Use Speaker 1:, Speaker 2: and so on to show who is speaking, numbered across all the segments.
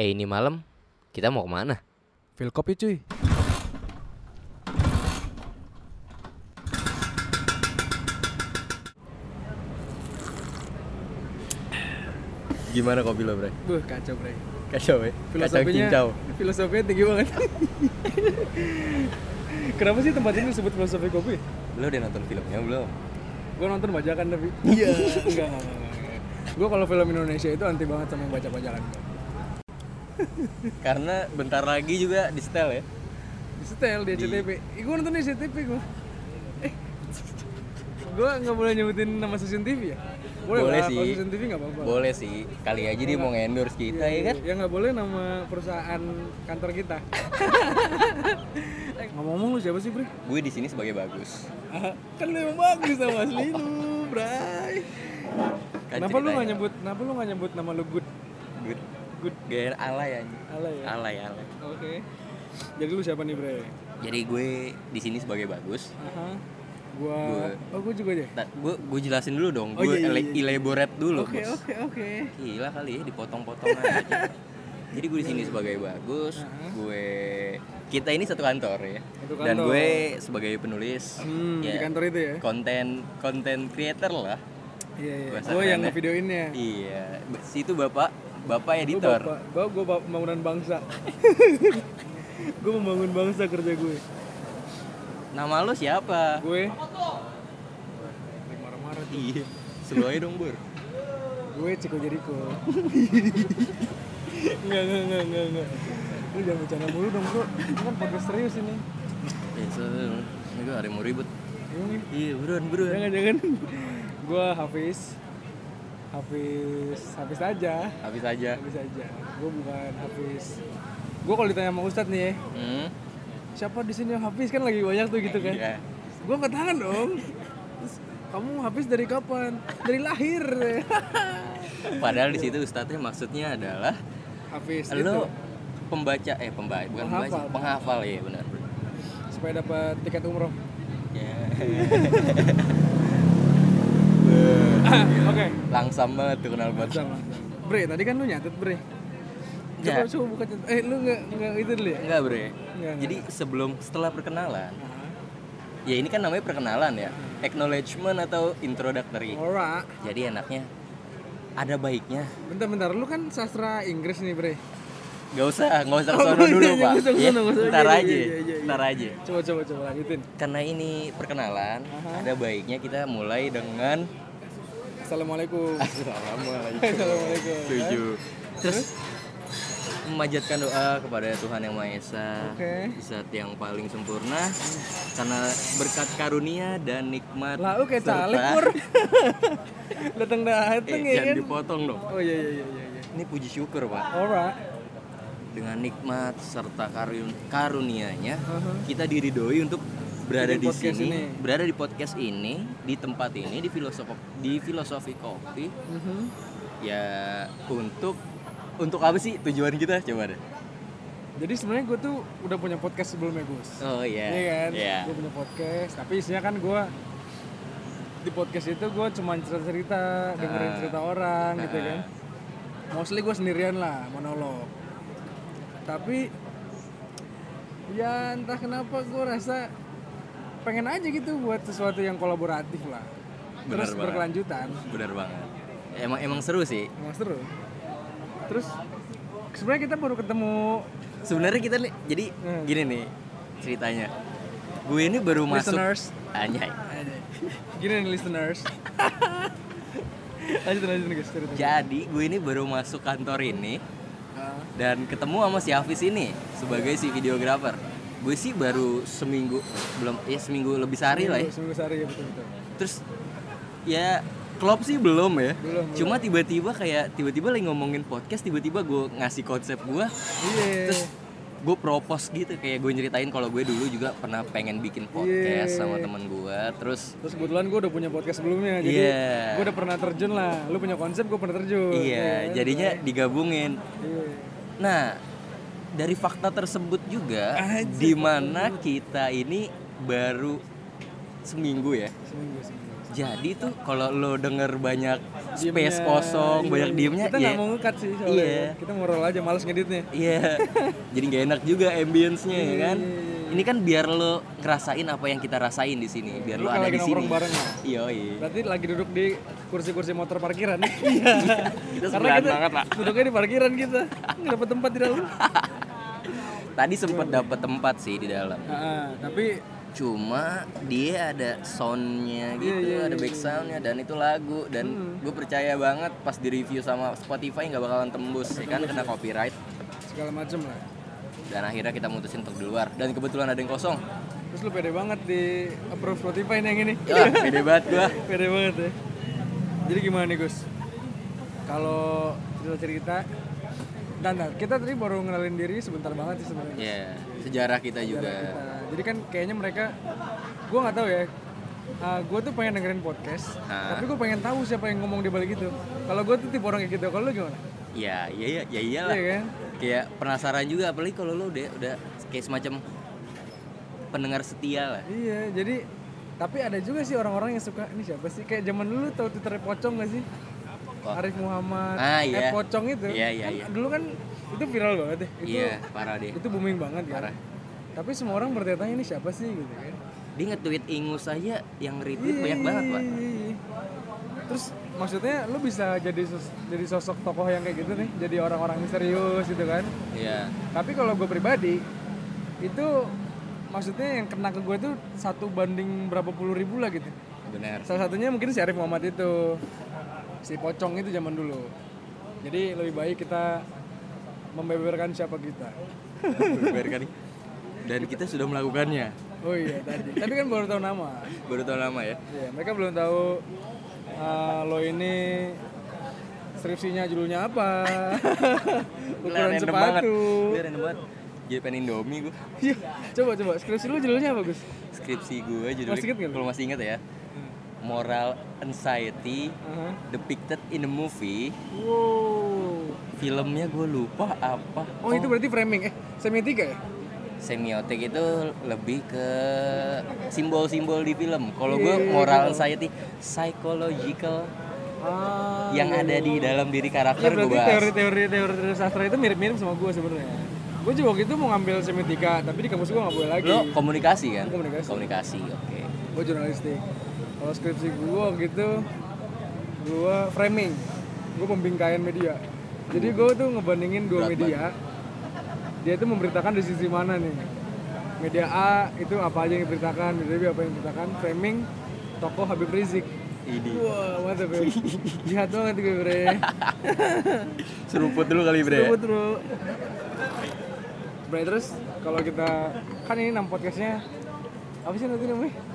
Speaker 1: Eh ini malam kita mau ke mana?
Speaker 2: Feel kopi cuy.
Speaker 1: Gimana kopi lo bre?
Speaker 2: Buh kacau bre.
Speaker 1: Kacau ya? Kacau
Speaker 2: Filosofinya,
Speaker 1: cincau
Speaker 2: filosofinya tinggi banget. Kenapa sih tempat ini disebut filosofi kopi?
Speaker 1: Lo udah nonton filmnya belum?
Speaker 2: Gue nonton bajakan tapi.
Speaker 1: Iya.
Speaker 2: enggak, enggak, enggak. enggak. Gue kalau film Indonesia itu anti banget sama yang baca-bajakan.
Speaker 1: Karena bentar lagi juga di setel ya
Speaker 2: Di setel di SCTV. Ih, gue nonton di SCTV gue. Eh, gue nggak boleh nyebutin nama stasiun TV ya? Boleh,
Speaker 1: Boleh
Speaker 2: lah,
Speaker 1: sih.
Speaker 2: kalau stasiun TV nggak apa-apa.
Speaker 1: Boleh sih, kali aja dia mau endorse kita ya kan?
Speaker 2: Ya nggak boleh nama perusahaan kantor kita. Ngomong-ngomong lu siapa sih, Bre?
Speaker 1: Gue di sini sebagai bagus
Speaker 2: Ah, kan lu emang bagus sama asli lu, Bray.
Speaker 1: Kan
Speaker 2: kenapa lu nggak nyebut, kenapa lu nggak nyebut nama lu Good?
Speaker 1: Good
Speaker 2: Good.
Speaker 1: Gaya alay aja
Speaker 2: Alay ya?
Speaker 1: Alay alay
Speaker 2: Oke. Jadi lu siapa nih, Bre?
Speaker 1: Jadi gue di sini sebagai bagus
Speaker 2: Aha. Gua,
Speaker 1: Gua-
Speaker 2: oh gua juga deh.
Speaker 1: Ta- gue gue jelasin dulu dong,
Speaker 2: Oh,
Speaker 1: gue
Speaker 2: iya, iya, iya.
Speaker 1: elaborate dulu
Speaker 2: Oke, oke, oke.
Speaker 1: Gila kali ya dipotong-potong aja. Jadi gue di sini sebagai bagus,
Speaker 2: Aha.
Speaker 1: gue kita ini satu kantor ya.
Speaker 2: Satu
Speaker 1: Dan
Speaker 2: kantor.
Speaker 1: gue sebagai penulis,
Speaker 2: Hmm,
Speaker 1: ya,
Speaker 2: di kantor itu ya?
Speaker 1: konten konten creator lah.
Speaker 2: Iya, iya.
Speaker 1: Bahasa
Speaker 2: Gua yang ngevideoinnya.
Speaker 1: Iya, situ bapak bapak editor.
Speaker 2: bapak, gua bapak pembangunan bangsa. gua membangun bangsa kerja gue.
Speaker 1: Nama lo siapa?
Speaker 2: Gue marah-marah tuh.
Speaker 1: Iya, aja dong bur.
Speaker 2: Gue Ciko Jericho. Enggak, enggak, enggak, enggak, enggak. Lu jangan bercanda mulu dong, Bro. Ini kan podcast serius ini.
Speaker 1: Ya, so, ini gue hari mau ribut.
Speaker 2: Ini
Speaker 1: Iya, buruan, buruan.
Speaker 2: jangan jangan. Gue Hafiz. Hafiz, Hafiz aja.
Speaker 1: Habis aja.
Speaker 2: Hafiz aja. Gue bukan Hafiz. Gue kalau ditanya sama Ustadz nih, ya,
Speaker 1: Hmm.
Speaker 2: siapa di sini yang Hafiz kan lagi banyak tuh gitu kan.
Speaker 1: Iya.
Speaker 2: Gue angkat tangan dong. Terus, kamu Hafiz dari kapan? Dari lahir.
Speaker 1: Padahal di situ ustadznya maksudnya adalah
Speaker 2: Hafiz itu
Speaker 1: lo pembaca eh pembaca bukan
Speaker 2: Penghafal.
Speaker 1: pembaca penghafal ya benar
Speaker 2: supaya dapat tiket umroh.
Speaker 1: Ya.
Speaker 2: Oke.
Speaker 1: Langsam banget tuh kenal banget.
Speaker 2: Sama. Bre, tadi kan lu nyatet, Bre. Coba
Speaker 1: Ya.
Speaker 2: coba buka catat. Eh, lu enggak enggak itu dulu ya?
Speaker 1: Enggak, Bre.
Speaker 2: Enggak,
Speaker 1: Jadi sebelum setelah perkenalan, ya ini kan namanya perkenalan ya. Acknowledgement atau introductory.
Speaker 2: Ora.
Speaker 1: Jadi enaknya ada baiknya.
Speaker 2: Bentar-bentar, lu kan sastra Inggris nih, Bre.
Speaker 1: Gak usah, gak usah
Speaker 2: Oh,
Speaker 1: kesono dulu,
Speaker 2: iya,
Speaker 1: Pak.
Speaker 2: nggak usah
Speaker 1: Ya,
Speaker 2: nggak usah.
Speaker 1: ntar
Speaker 2: Iya,
Speaker 1: aja,
Speaker 2: iya,
Speaker 1: ntar aja.
Speaker 2: Coba coba coba lanjutin.
Speaker 1: Karena ini perkenalan, ada baiknya kita mulai dengan
Speaker 2: Assalamualaikum.
Speaker 1: Assalamualaikum.
Speaker 2: Assalamualaikum.
Speaker 1: Setuju. Terus memanjatkan doa kepada Tuhan yang Maha Esa,
Speaker 2: Oke.
Speaker 1: Zat yang paling sempurna, karena berkat karunia dan nikmat.
Speaker 2: Lah, kayak
Speaker 1: serta-
Speaker 2: caleg, Pur. Datang datang
Speaker 1: Eh,
Speaker 2: ya
Speaker 1: jangan dipotong dong.
Speaker 2: Oh iya iya iya iya.
Speaker 1: Ini puji syukur pak.
Speaker 2: Ora.
Speaker 1: Dengan nikmat serta karun karunianya,
Speaker 2: Aha.
Speaker 1: kita diridoi untuk berada di
Speaker 2: podcast
Speaker 1: sini,
Speaker 2: ini.
Speaker 1: berada di podcast ini, di tempat ini, di filosofi di filosofi kopi.
Speaker 2: Mhm.
Speaker 1: Ya untuk untuk apa sih tujuan kita coba deh.
Speaker 2: Jadi sebenarnya gue tuh udah punya podcast sebelumnya, Gus.
Speaker 1: Oh iya.
Speaker 2: Iya kan?
Speaker 1: Iya.
Speaker 2: Gue punya podcast, tapi isinya kan gue di podcast itu gue cuma cerita-cerita, dengerin
Speaker 1: Ah.
Speaker 2: cerita orang gitu
Speaker 1: Ah.
Speaker 2: kan. Mostly gue sendirian lah, monolog. Tapi ya entah kenapa gue rasa pengen aja gitu buat sesuatu yang kolaboratif lah.
Speaker 1: Bener
Speaker 2: Terus
Speaker 1: banget.
Speaker 2: berkelanjutan.
Speaker 1: Benar banget. Emang emang seru sih.
Speaker 2: Emang seru. Terus sebenarnya kita baru ketemu
Speaker 1: Sebenarnya kita nih jadi
Speaker 2: Hmm.
Speaker 1: gini nih ceritanya. Gue ini baru masuk
Speaker 2: listeners.
Speaker 1: Anjay.
Speaker 2: Gini nih listeners. lanjut lanjut guys cerita.
Speaker 1: Jadi gue ini baru masuk kantor ini
Speaker 2: Ah.
Speaker 1: dan ketemu sama si Hafiz ini sebagai si videografer. Gue sih baru seminggu belum ya seminggu lebih sehari lah ya.
Speaker 2: Seminggu sehari ya betul betul.
Speaker 1: Terus ya klop sih belum ya.
Speaker 2: Belum,
Speaker 1: Cuma tiba-tiba kayak tiba-tiba lagi ngomongin podcast, tiba-tiba gue ngasih konsep gue,
Speaker 2: Iya.
Speaker 1: terus gue propose gitu kayak gue nyeritain kalau gue dulu juga pernah pengen bikin podcast
Speaker 2: Iya.
Speaker 1: sama temen gue, terus
Speaker 2: Terus kebetulan gue udah punya podcast sebelumnya, jadi
Speaker 1: Iya.
Speaker 2: gue udah pernah terjun lah. Lu punya konsep, gue pernah terjun.
Speaker 1: iya
Speaker 2: kan?
Speaker 1: jadinya digabungin.
Speaker 2: Iya.
Speaker 1: Nah dari fakta tersebut juga di mana kita ini baru seminggu ya
Speaker 2: Seminggu seminggu.
Speaker 1: Jadi tuh kalau lo denger banyak space
Speaker 2: Diemnya,
Speaker 1: kosong,
Speaker 2: iya,
Speaker 1: banyak diemnya,
Speaker 2: Kita
Speaker 1: ya
Speaker 2: mau ngekat sih soalnya.
Speaker 1: Iya.
Speaker 2: Kita mau roll aja, males ngeditnya.
Speaker 1: Iya. Jadi nggak enak juga ambience-nya ya kan.
Speaker 2: Iya, iya, iya.
Speaker 1: Ini kan biar lo ngerasain apa yang kita rasain di sini, biar
Speaker 2: Lu
Speaker 1: lo
Speaker 2: kan
Speaker 1: ada di sini.
Speaker 2: bareng ya?
Speaker 1: Iya, iya.
Speaker 2: Berarti lagi duduk di kursi-kursi motor parkiran. Iya.
Speaker 1: Kita
Speaker 2: Karena kita
Speaker 1: banget, Pak.
Speaker 2: duduknya di parkiran kita. Nggak dapet tempat di dalam.
Speaker 1: Tadi sempet dapet tempat sih di dalam.
Speaker 2: Nah, tapi
Speaker 1: Cuma dia ada soundnya gitu,
Speaker 2: iya,
Speaker 1: ada
Speaker 2: iya,
Speaker 1: back soundnya dan itu lagu dan gue percaya banget pas di review sama Spotify nggak bakalan tembus ya kan kena copyright
Speaker 2: segala macem lah.
Speaker 1: dan akhirnya kita mutusin untuk di luar dan kebetulan ada yang kosong
Speaker 2: Terus lu pede banget di approve Spotify nih yang ini.
Speaker 1: ya pede banget gua
Speaker 2: pede banget ya. Jadi gimana nih Gus? Kalau cerita-cerita dan dan kita tadi baru ngenalin diri sebentar banget sih sebenarnya.
Speaker 1: ya sejarah kita juga
Speaker 2: Kita. Jadi kan kayaknya mereka, gue nggak tahu ya. gue tuh pengen dengerin podcast,
Speaker 1: Hah?
Speaker 2: tapi gue pengen tahu siapa yang ngomong di balik itu. Kalau gue tuh tipe orang kayak gitu. Kalau lu gimana?
Speaker 1: ya iya iya ya iyalah
Speaker 2: Iya kan?
Speaker 1: kayak penasaran juga apalagi kalau lo udah udah kayak semacam pendengar setia lah
Speaker 2: Iya, jadi tapi ada juga sih orang-orang yang suka ini siapa sih? Kayak zaman dulu tahu Twitter pocong gak sih? Arif Muhammad,
Speaker 1: Ah,
Speaker 2: eh,
Speaker 1: iya.
Speaker 2: pocong itu.
Speaker 1: Iya, iya,
Speaker 2: Kan
Speaker 1: iya.
Speaker 2: Dulu kan itu viral banget ya. Itu
Speaker 1: iya parah deh
Speaker 2: itu booming banget kan.
Speaker 1: Parah.
Speaker 2: Tapi semua orang bertanya-tanya ini siapa sih gitu kan.
Speaker 1: dia nge-tweet ingus aja yang retweet banyak banget pak
Speaker 2: Iya, iya, iya. Terus maksudnya lu bisa jadi sos- jadi sosok tokoh yang kayak gitu nih, jadi orang-orang misterius gitu kan.
Speaker 1: iya
Speaker 2: Tapi kalau gue pribadi itu maksudnya yang kena ke gue tuh satu banding berapa puluh ribu lah gitu.
Speaker 1: benar
Speaker 2: Salah satunya mungkin si Arif Muhammad itu si pocong itu zaman dulu. Jadi lebih baik kita membeberkan siapa kita.
Speaker 1: Beberkan nih. Dan kita sudah melakukannya.
Speaker 2: Oh iya tadi. Tapi kan baru tahu nama.
Speaker 1: Baru tahun lama ya.
Speaker 2: Iya, mereka belum tahu uh, lo ini skripsinya judulnya apa. Ukuran sepatu.
Speaker 1: Gila, random banget. Jadi pengen Indomie gue.
Speaker 2: Iya, coba coba skripsi lu judulnya apa, Gus?
Speaker 1: Skripsi gue judulnya
Speaker 2: Masih inget
Speaker 1: kalau masih inget ya. Moral anxiety
Speaker 2: Aha.
Speaker 1: depicted in a movie.
Speaker 2: Wow.
Speaker 1: Filmnya gue lupa apa.
Speaker 2: Oh, itu berarti framing eh semiotika ya?
Speaker 1: semiotik itu lebih ke simbol-simbol di film. Kalau gue
Speaker 2: Iya,
Speaker 1: moral anxiety psychological
Speaker 2: Ah.
Speaker 1: yang ada di dalam diri
Speaker 2: Iya
Speaker 1: karakter gue
Speaker 2: berarti
Speaker 1: bahas.
Speaker 2: teori-teori teori sastra itu mirip-mirip sama gue sebenarnya. Gue juga waktu itu mau ngambil semiotika, tapi di kampus gue nggak boleh lagi.
Speaker 1: Lo komunikasi kan?
Speaker 2: Komunikasi.
Speaker 1: Komunikasi, oke.
Speaker 2: Gue jurnalistik. Kalau skripsi gue waktu itu gue framing, gue pembingkaian media. Jadi gue tuh ngebandingin dua
Speaker 1: Berat
Speaker 2: media. Dia itu memberitakan di sisi mana nih? Media A itu apa aja yang diberitakan, media B apa yang diberitakan, framing tokoh Habib Rizik.
Speaker 1: Ini.
Speaker 2: Wah, mantap ya. Jihad banget gue, Bre.
Speaker 1: Seruput dulu kali, Bre.
Speaker 2: Seruput, bro. Bre, terus kalau kita kan ini nam podcastnya apa sih nanti namanya?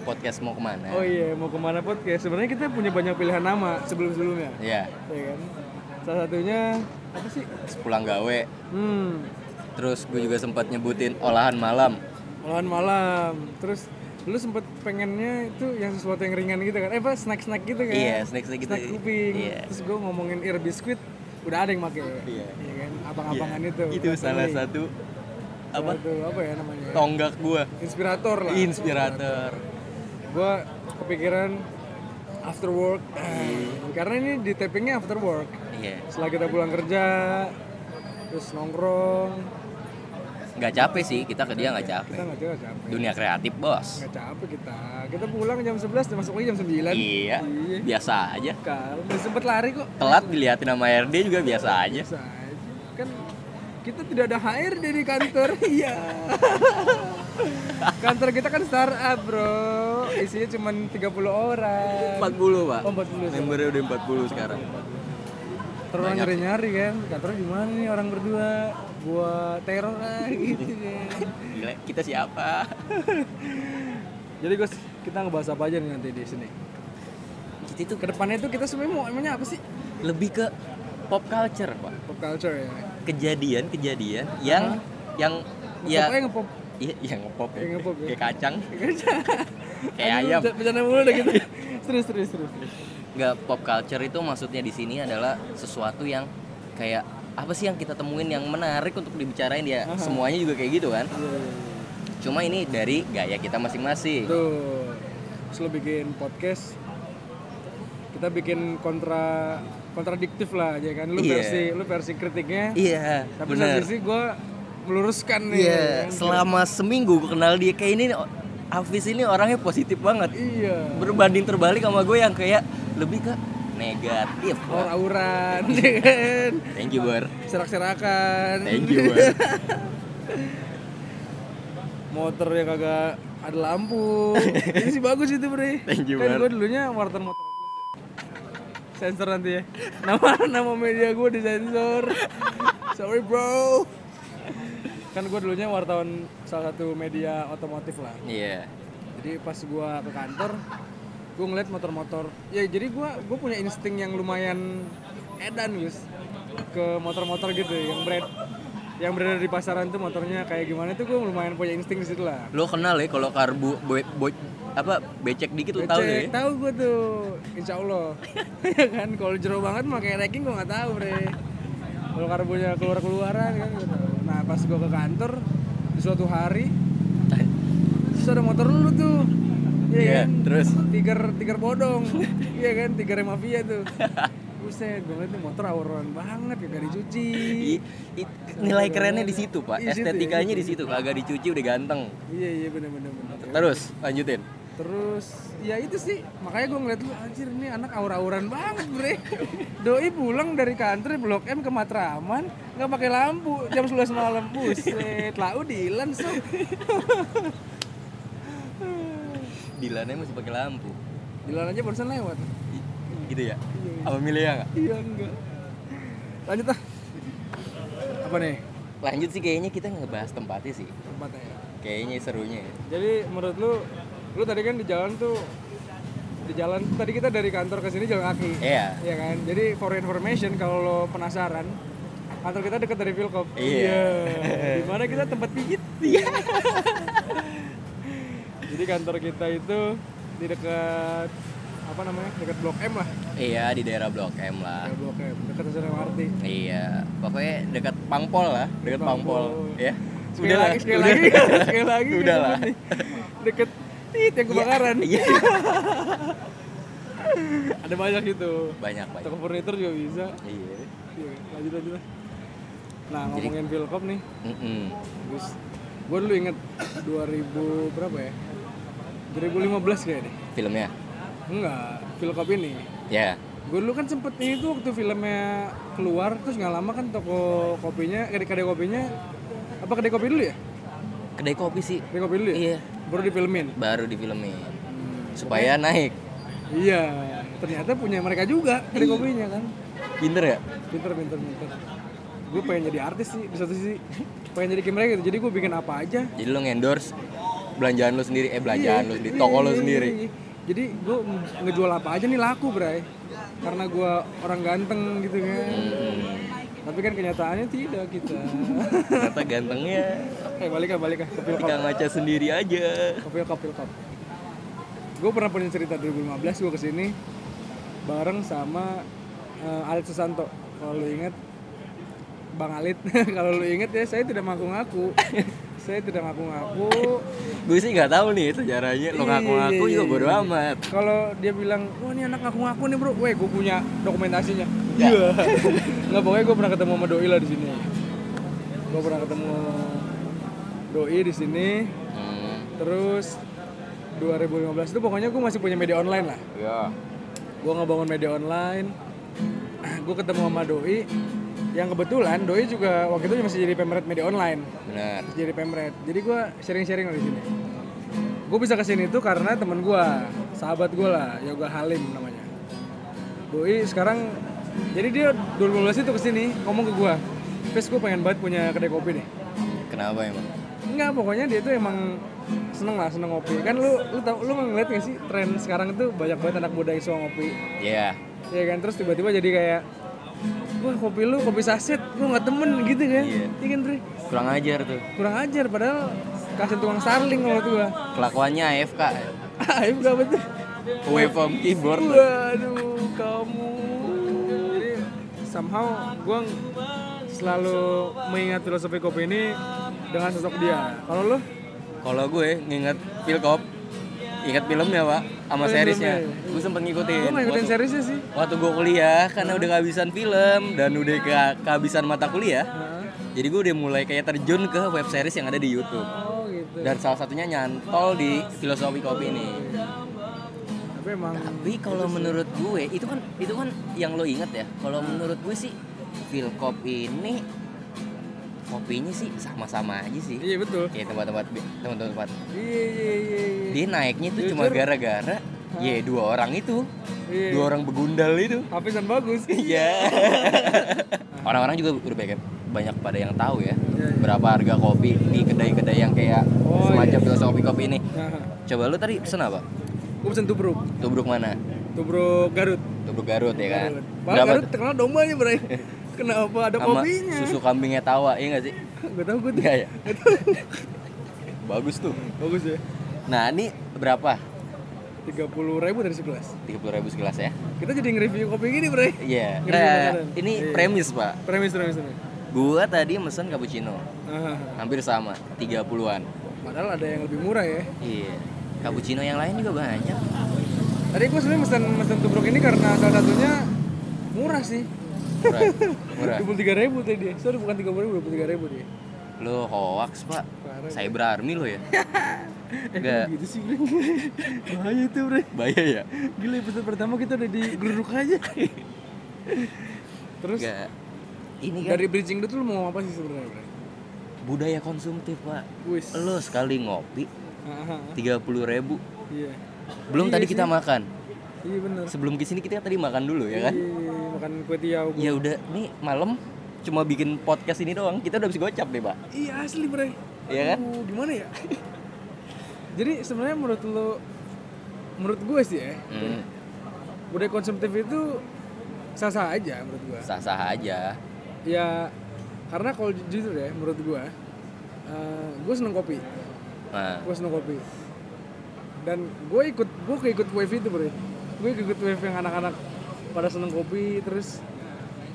Speaker 1: Podcast mau ke mana?
Speaker 2: Oh iya, mau ke mana podcast? Sebenarnya kita punya banyak pilihan nama sebelum-sebelumnya,
Speaker 1: Iya,
Speaker 2: ya kan? Salah satunya apa sih?
Speaker 1: sepulang gawe.
Speaker 2: Hmm,
Speaker 1: Terus gue juga sempat nyebutin olahan malam.
Speaker 2: olahan malam. Terus lu sempet pengennya itu yang sesuatu yang ringan gitu kan? Eh apa snack-snack gitu kan?
Speaker 1: Iya, snack-snack gitu.
Speaker 2: Snack kuping.
Speaker 1: Iya.
Speaker 2: Terus gue ngomongin ear biscuit, udah ada yang make.
Speaker 1: Iya.
Speaker 2: Iya kan? Abang-abangan itu.
Speaker 1: Itu salah satu apa?
Speaker 2: Satu apa ya namanya?
Speaker 1: Tonggak gue.
Speaker 2: Inspirator lah.
Speaker 1: Inspirator.
Speaker 2: Gue kepikiran after work. Karena ini di tappingnya after work.
Speaker 1: Iya.
Speaker 2: setelah kita pulang kerja terus nongkrong.
Speaker 1: Nggak capek sih, kita ke dia nggak
Speaker 2: kita
Speaker 1: capek.
Speaker 2: nggak capek
Speaker 1: Dunia kreatif, bos.
Speaker 2: nggak capek kita. Kita pulang jam 11 dan masuk lagi jam 9
Speaker 1: Iya,
Speaker 2: iya.
Speaker 1: biasa aja.
Speaker 2: kalau sempet lari kok.
Speaker 1: Telat diliatin sama RD juga biasa aja.
Speaker 2: aja. Kan kita tidak ada HRD di kantor. Iya kantor kita kan startup bro isinya cuma 30 orang
Speaker 1: 40, Pak.
Speaker 2: Oh, 40.
Speaker 1: Membernya udah 40 sekarang.
Speaker 2: Terus orang nyari-nyari kan, kantornya di mana nih orang berdua? Gua teror lah gitu kan.
Speaker 1: Gila, kita siapa?
Speaker 2: Jadi Gus, kita ngebahas apa aja nih nanti di sini?
Speaker 1: Kita itu
Speaker 2: Ke depannya itu kita semua mau emangnya apa sih?
Speaker 1: lebih ke pop culture, Pak.
Speaker 2: Pop culture ya.
Speaker 1: Kejadian-kejadian yang yang ya
Speaker 2: Ngepop aja ngepop.
Speaker 1: Iya, yang ngepop ya.
Speaker 2: Yang ngepop ya.
Speaker 1: Kayak kacang, kayak ayam.
Speaker 2: bercanda- mulu udah gitu. Terus terus terus.
Speaker 1: Nggak pop culture itu maksudnya di sini adalah sesuatu yang kayak apa sih yang kita temuin yang menarik untuk dibicarain ya semuanya juga kayak gitu kan
Speaker 2: Iya, iya, iya.
Speaker 1: cuma ini dari gaya kita masing-masing
Speaker 2: Tuh. terus lu bikin podcast kita bikin kontra kontradiktif lah ya kan lu
Speaker 1: Iya.
Speaker 2: versi lu versi kritiknya
Speaker 1: Iya,
Speaker 2: tapi
Speaker 1: benar.
Speaker 2: satu sisi gue meluruskan nih
Speaker 1: Iya,
Speaker 2: kan?
Speaker 1: selama seminggu gue kenal dia kayak ini Hafiz ini orangnya positif banget.
Speaker 2: iya
Speaker 1: Berbanding terbalik sama gue yang kayak lebih ke negatif.
Speaker 2: aura-auran ya kan
Speaker 1: Thank you, Bor.
Speaker 2: serak-serakan
Speaker 1: Thank you, Bor.
Speaker 2: motornya kagak ada lampu ini sih bagus itu bre
Speaker 1: Thank you,
Speaker 2: kan
Speaker 1: Bar.
Speaker 2: gue dulunya wartawan motor sensor nanti ya nama nama media gue disensor sorry bro kan gue dulunya wartawan salah satu media otomotif lah.
Speaker 1: Iya.
Speaker 2: jadi pas gue ke kantor gue ngeliat motor-motor. Ya jadi gue gue punya insting yang lumayan edan Gus ke motor-motor gitu yang brand yang berada di pasaran tuh motornya kayak gimana tuh gue lumayan punya insting di situ lah.
Speaker 1: Lo kenal ya kalau karbu boy, boy- apa becek dikit lo tahu ya?
Speaker 2: tahu gue tuh. Insya Allah. Ya kan kalau jero banget mah kayak ranking gue nggak tahu bre. Kalau karbonya keluar keluaran kan tahu nah pas gue ke kantor di suatu hari terus ada motor lu tuh. Iya
Speaker 1: Iya,
Speaker 2: kan?
Speaker 1: terus?
Speaker 2: tiger tiger bodong. Iya kan? Tiger mafia tuh. Buset gue ngeliat nih motor auran banget kagak dicuci.
Speaker 1: I- i- nilai kerennya di situ pak,
Speaker 2: ya,
Speaker 1: estetikanya
Speaker 2: di
Speaker 1: di situ, kagak dicuci udah ganteng.
Speaker 2: iya iya bener bener bener
Speaker 1: Terus lanjutin.
Speaker 2: Terus ya itu sih. Makanya gue ngeliat lu anjir ini anak aura-auran banget bre. Doi pulang dari kantor Blok M ke Matraman nggak pakai lampu. Jam 11 malam buset. Lau dilan so
Speaker 1: Dilannya masih pakai lampu.
Speaker 2: Dilan aja barusan lewat.
Speaker 1: I- Gitu ya? Apa milih ya nggak?
Speaker 2: iya enggak. Lanjut ah. Apa nih?
Speaker 1: Lanjut sih kayaknya kita ngebahas tempatnya sih.
Speaker 2: tempatnya ya?
Speaker 1: Kayaknya serunya ya.
Speaker 2: jadi menurut lu lu tadi kan di jalan tuh di jalan tadi kita dari kantor ke sini jalan kaki
Speaker 1: Iya.
Speaker 2: Iya kan? Jadi for information kalau lo penasaran, kantor kita dekat dari Vilkop.
Speaker 1: Iya.
Speaker 2: Di mana kita tempat pijit. Iya. Jadi kantor kita itu di dekat apa namanya? Dekat Blok M lah.
Speaker 1: Iya di daerah Blok M lah.
Speaker 2: Ya, Blok M, dekat stasiun MRT.
Speaker 1: Iya, pokoknya dekat Pangpol lah, dekat Pangpol.
Speaker 2: Pangpol.
Speaker 1: Ya.
Speaker 2: Sekali lagi, sekali lagi, sekali lagi.
Speaker 1: Udah lah.
Speaker 2: Deket tit yang kebakaran.
Speaker 1: Iya.
Speaker 2: Ada banyak gitu.
Speaker 1: Banyak banyak.
Speaker 2: Toko furnitur juga bisa.
Speaker 1: Iya.
Speaker 2: Iya, lanjut lanjut. lah. Nah,
Speaker 1: Jadi-
Speaker 2: ngomongin Vilkop nih.
Speaker 1: Mm-mm.
Speaker 2: Terus gue dulu inget 2000 berapa ya? 2015 kayak deh.
Speaker 1: Filmnya.
Speaker 2: Enggak, Vilkop ini.
Speaker 1: Ya.
Speaker 2: Gue dulu kan sempet ini tuh waktu filmnya keluar terus nggak lama kan toko kopinya, kedai kedai kopinya apa kedai kopi dulu ya?
Speaker 1: Kedai kopi sih.
Speaker 2: Kedai kopi dulu ya?
Speaker 1: Iya.
Speaker 2: Baru difilmin.
Speaker 1: Baru difilmin. Supaya naik.
Speaker 2: Iya, ternyata punya mereka juga kedai
Speaker 1: Iya.
Speaker 2: kopinya kan.
Speaker 1: Pinter ya?
Speaker 2: Pinter, pinter, pinter. Gue pengen jadi artis sih di satu sisi. pengen jadi kayak mereka gitu. Jadi gue bikin apa aja.
Speaker 1: Jadi lo ngendorse belanjaan lo sendiri, eh belanjaan lo sendiri,
Speaker 2: Iya,
Speaker 1: toko lo
Speaker 2: iya,
Speaker 1: sendiri.
Speaker 2: iya, iya. Jadi gue ngejual apa aja nih laku, Bray. Karena gue orang ganteng gitu kan.
Speaker 1: Hmm.
Speaker 2: Tapi kan kenyataannya tidak kita.
Speaker 1: Ternyata gantengnya
Speaker 2: eh balik ah, balik ah. Pilkop.
Speaker 1: tinggal ngaca sendiri aja.
Speaker 2: Ke Pilkop, Pilkop. Gue pernah punya cerita 2015 gue ke sini bareng sama eh, Alit Susanto. Kalau lu inget, Bang Alit. Kalau lu inget ya, saya tidak ngaku-ngaku. Saya tidak ngaku-ngaku.
Speaker 1: Gue sih nggak tahu nih sejarahnya. Lo
Speaker 2: Iya,
Speaker 1: ngaku-ngaku
Speaker 2: iya,
Speaker 1: juga
Speaker 2: iya,
Speaker 1: bodo
Speaker 2: iya.
Speaker 1: amat.
Speaker 2: Kalau dia bilang, wah ini anak ngaku-ngaku nih bro, weh gue punya dokumentasinya.
Speaker 1: Ya.
Speaker 2: Iya. Nggak pokoknya gue pernah ketemu sama Doi lah di sini. Gue pernah ketemu Doi di sini.
Speaker 1: Hmm.
Speaker 2: Terus 2015 itu pokoknya gue masih punya media online lah.
Speaker 1: Ya.
Speaker 2: Gue ngebangun media online. gue ketemu sama Doi. Yang kebetulan Doi juga waktu itu masih jadi pemret media online.
Speaker 1: Benar.
Speaker 2: Jadi pemret. Jadi gue sharing-sharing di sini. Gue bisa ke sini tuh karena temen gue, sahabat gue lah, Yoga Halim namanya. Doi sekarang, jadi dia 2015 itu ke sini ngomong ke gue, Fes gue pengen banget punya kedai kopi nih.
Speaker 1: Kenapa emang?
Speaker 2: Enggak, pokoknya dia tuh emang seneng lah, seneng ngopi. Kan lu lu tau, lu ngeliat gak sih tren sekarang tuh banyak banget anak muda yang suka ngopi.
Speaker 1: Iya.
Speaker 2: Ya kan, terus tiba-tiba jadi kayak, wah kopi lu kopi saset, gua nggak temen gitu kan.
Speaker 1: Iya.
Speaker 2: Iya kan, Tri?
Speaker 1: Kurang ajar tuh.
Speaker 2: Kurang ajar, padahal kasih tukang starling kalau tuh gua.
Speaker 1: Kelakuannya AFK.
Speaker 2: Gak betul.
Speaker 1: Away from keyboard.
Speaker 2: Waduh, kamu. Jadi somehow gue selalu mengingat filosofi kopi ini dengan sosok dia. Kalau lo?
Speaker 1: Kalau gue nginget Philcop, inget filmnya pak. sama
Speaker 2: Oh,
Speaker 1: seriesnya. Gue sempet ngikutin.
Speaker 2: gue ngikutin
Speaker 1: Waktu-
Speaker 2: seriesnya sih
Speaker 1: Waktu gue kuliah karena udah kehabisan film dan udah ke- kehabisan mata kuliah.
Speaker 2: Hah?
Speaker 1: Jadi gue udah mulai kayak terjun ke web series yang ada di YouTube.
Speaker 2: oh gitu
Speaker 1: Dan salah satunya nyantol di filosofi kopi ini.
Speaker 2: tapi emang
Speaker 1: Tapi kalau menurut gue itu kan itu kan yang lo inget ya. Kalau menurut gue sih Philcop ini kopinya sih sama-sama aja sih.
Speaker 2: iya betul
Speaker 1: Kayak tempat-tempat tempat-tempat.
Speaker 2: iya iya iya iya.
Speaker 1: Dia naiknya tuh cuma
Speaker 2: Jujur.
Speaker 1: gara-gara ya dua orang itu.
Speaker 2: Iya.
Speaker 1: Dua orang begundal itu.
Speaker 2: Hafisan bagus
Speaker 1: Iya. Orang-orang juga udah banyak banyak pada yang tahu ya
Speaker 2: Iya, iya.
Speaker 1: berapa harga kopi di kedai-kedai yang kayak
Speaker 2: Oh,
Speaker 1: semacam
Speaker 2: iya.
Speaker 1: filosofi kopi ini. Coba lu tadi pesen apa?
Speaker 2: gue pesen tubruk
Speaker 1: Tubruk mana?
Speaker 2: tubruk Garut
Speaker 1: Tubruk Garut ya kan?
Speaker 2: Garut. Malah Garut terkenal dombanya bro kenapa ada
Speaker 1: Sama
Speaker 2: kopinya
Speaker 1: susu kambingnya tawa, iya gak sih?
Speaker 2: gak tau gue tuh
Speaker 1: ya. Bagus tuh.
Speaker 2: bagus ya
Speaker 1: Nah ini berapa?
Speaker 2: tiga puluh ribu dari segelas
Speaker 1: 30.000 ribu segelas ya?
Speaker 2: kita jadi nge-review kopi gini bro
Speaker 1: Iya. Nah
Speaker 2: makanan.
Speaker 1: ini
Speaker 2: Iya.
Speaker 1: premis pak.
Speaker 2: premis premis premis
Speaker 1: Gua tadi mesen cappuccino,
Speaker 2: Ah,
Speaker 1: hampir sama, 30-an.
Speaker 2: padahal ada yang lebih murah ya
Speaker 1: Iya. Cappuccino yang lain juga banyak.
Speaker 2: tadi gue sebenarnya mesen mesen tubruk ini karena salah satunya murah sih
Speaker 1: Murah. Murah.
Speaker 2: dua puluh tiga ribu tadi dia sorry bukan tiga puluh ribu dua puluh tiga ribu dia
Speaker 1: Lo hoax pak.
Speaker 2: Parah.
Speaker 1: Cyber army lo ya? Enggak.
Speaker 2: gitu sih bro bahaya itu bro
Speaker 1: Bahaya ya?
Speaker 2: gila episode pertama kita udah digeruduk aja terus
Speaker 1: Enggak. Ini kan
Speaker 2: dari bridging itu lu mau apa sih sebenarnya bro
Speaker 1: budaya konsumtif pak.
Speaker 2: wis
Speaker 1: Lo sekali ngopi
Speaker 2: ah.
Speaker 1: 30.000 ribu.
Speaker 2: iya
Speaker 1: Belum
Speaker 2: Iya
Speaker 1: tadi
Speaker 2: sih.
Speaker 1: kita makan.
Speaker 2: Iya bener
Speaker 1: Sebelum ke sini kita tadi makan dulu ya kan?
Speaker 2: Iya, makan kue tiaw.
Speaker 1: Ya udah, nih malam cuma bikin podcast ini doang. Kita udah bisa gocap deh, Pak.
Speaker 2: iya asli bro
Speaker 1: Iya kan?
Speaker 2: Gimana ya jadi sebenarnya menurut lo menurut gue sih ya
Speaker 1: Hmm,
Speaker 2: budaya konsumtif itu sah-sah aja menurut gue
Speaker 1: sah-sah aja.
Speaker 2: ya karena kalau ju- jujur ya menurut gue uh, gue seneng kopi
Speaker 1: Nah,
Speaker 2: gue seneng kopi dan gue ikut gue keikut wave itu bro gue ikut wave yang anak-anak pada seneng kopi terus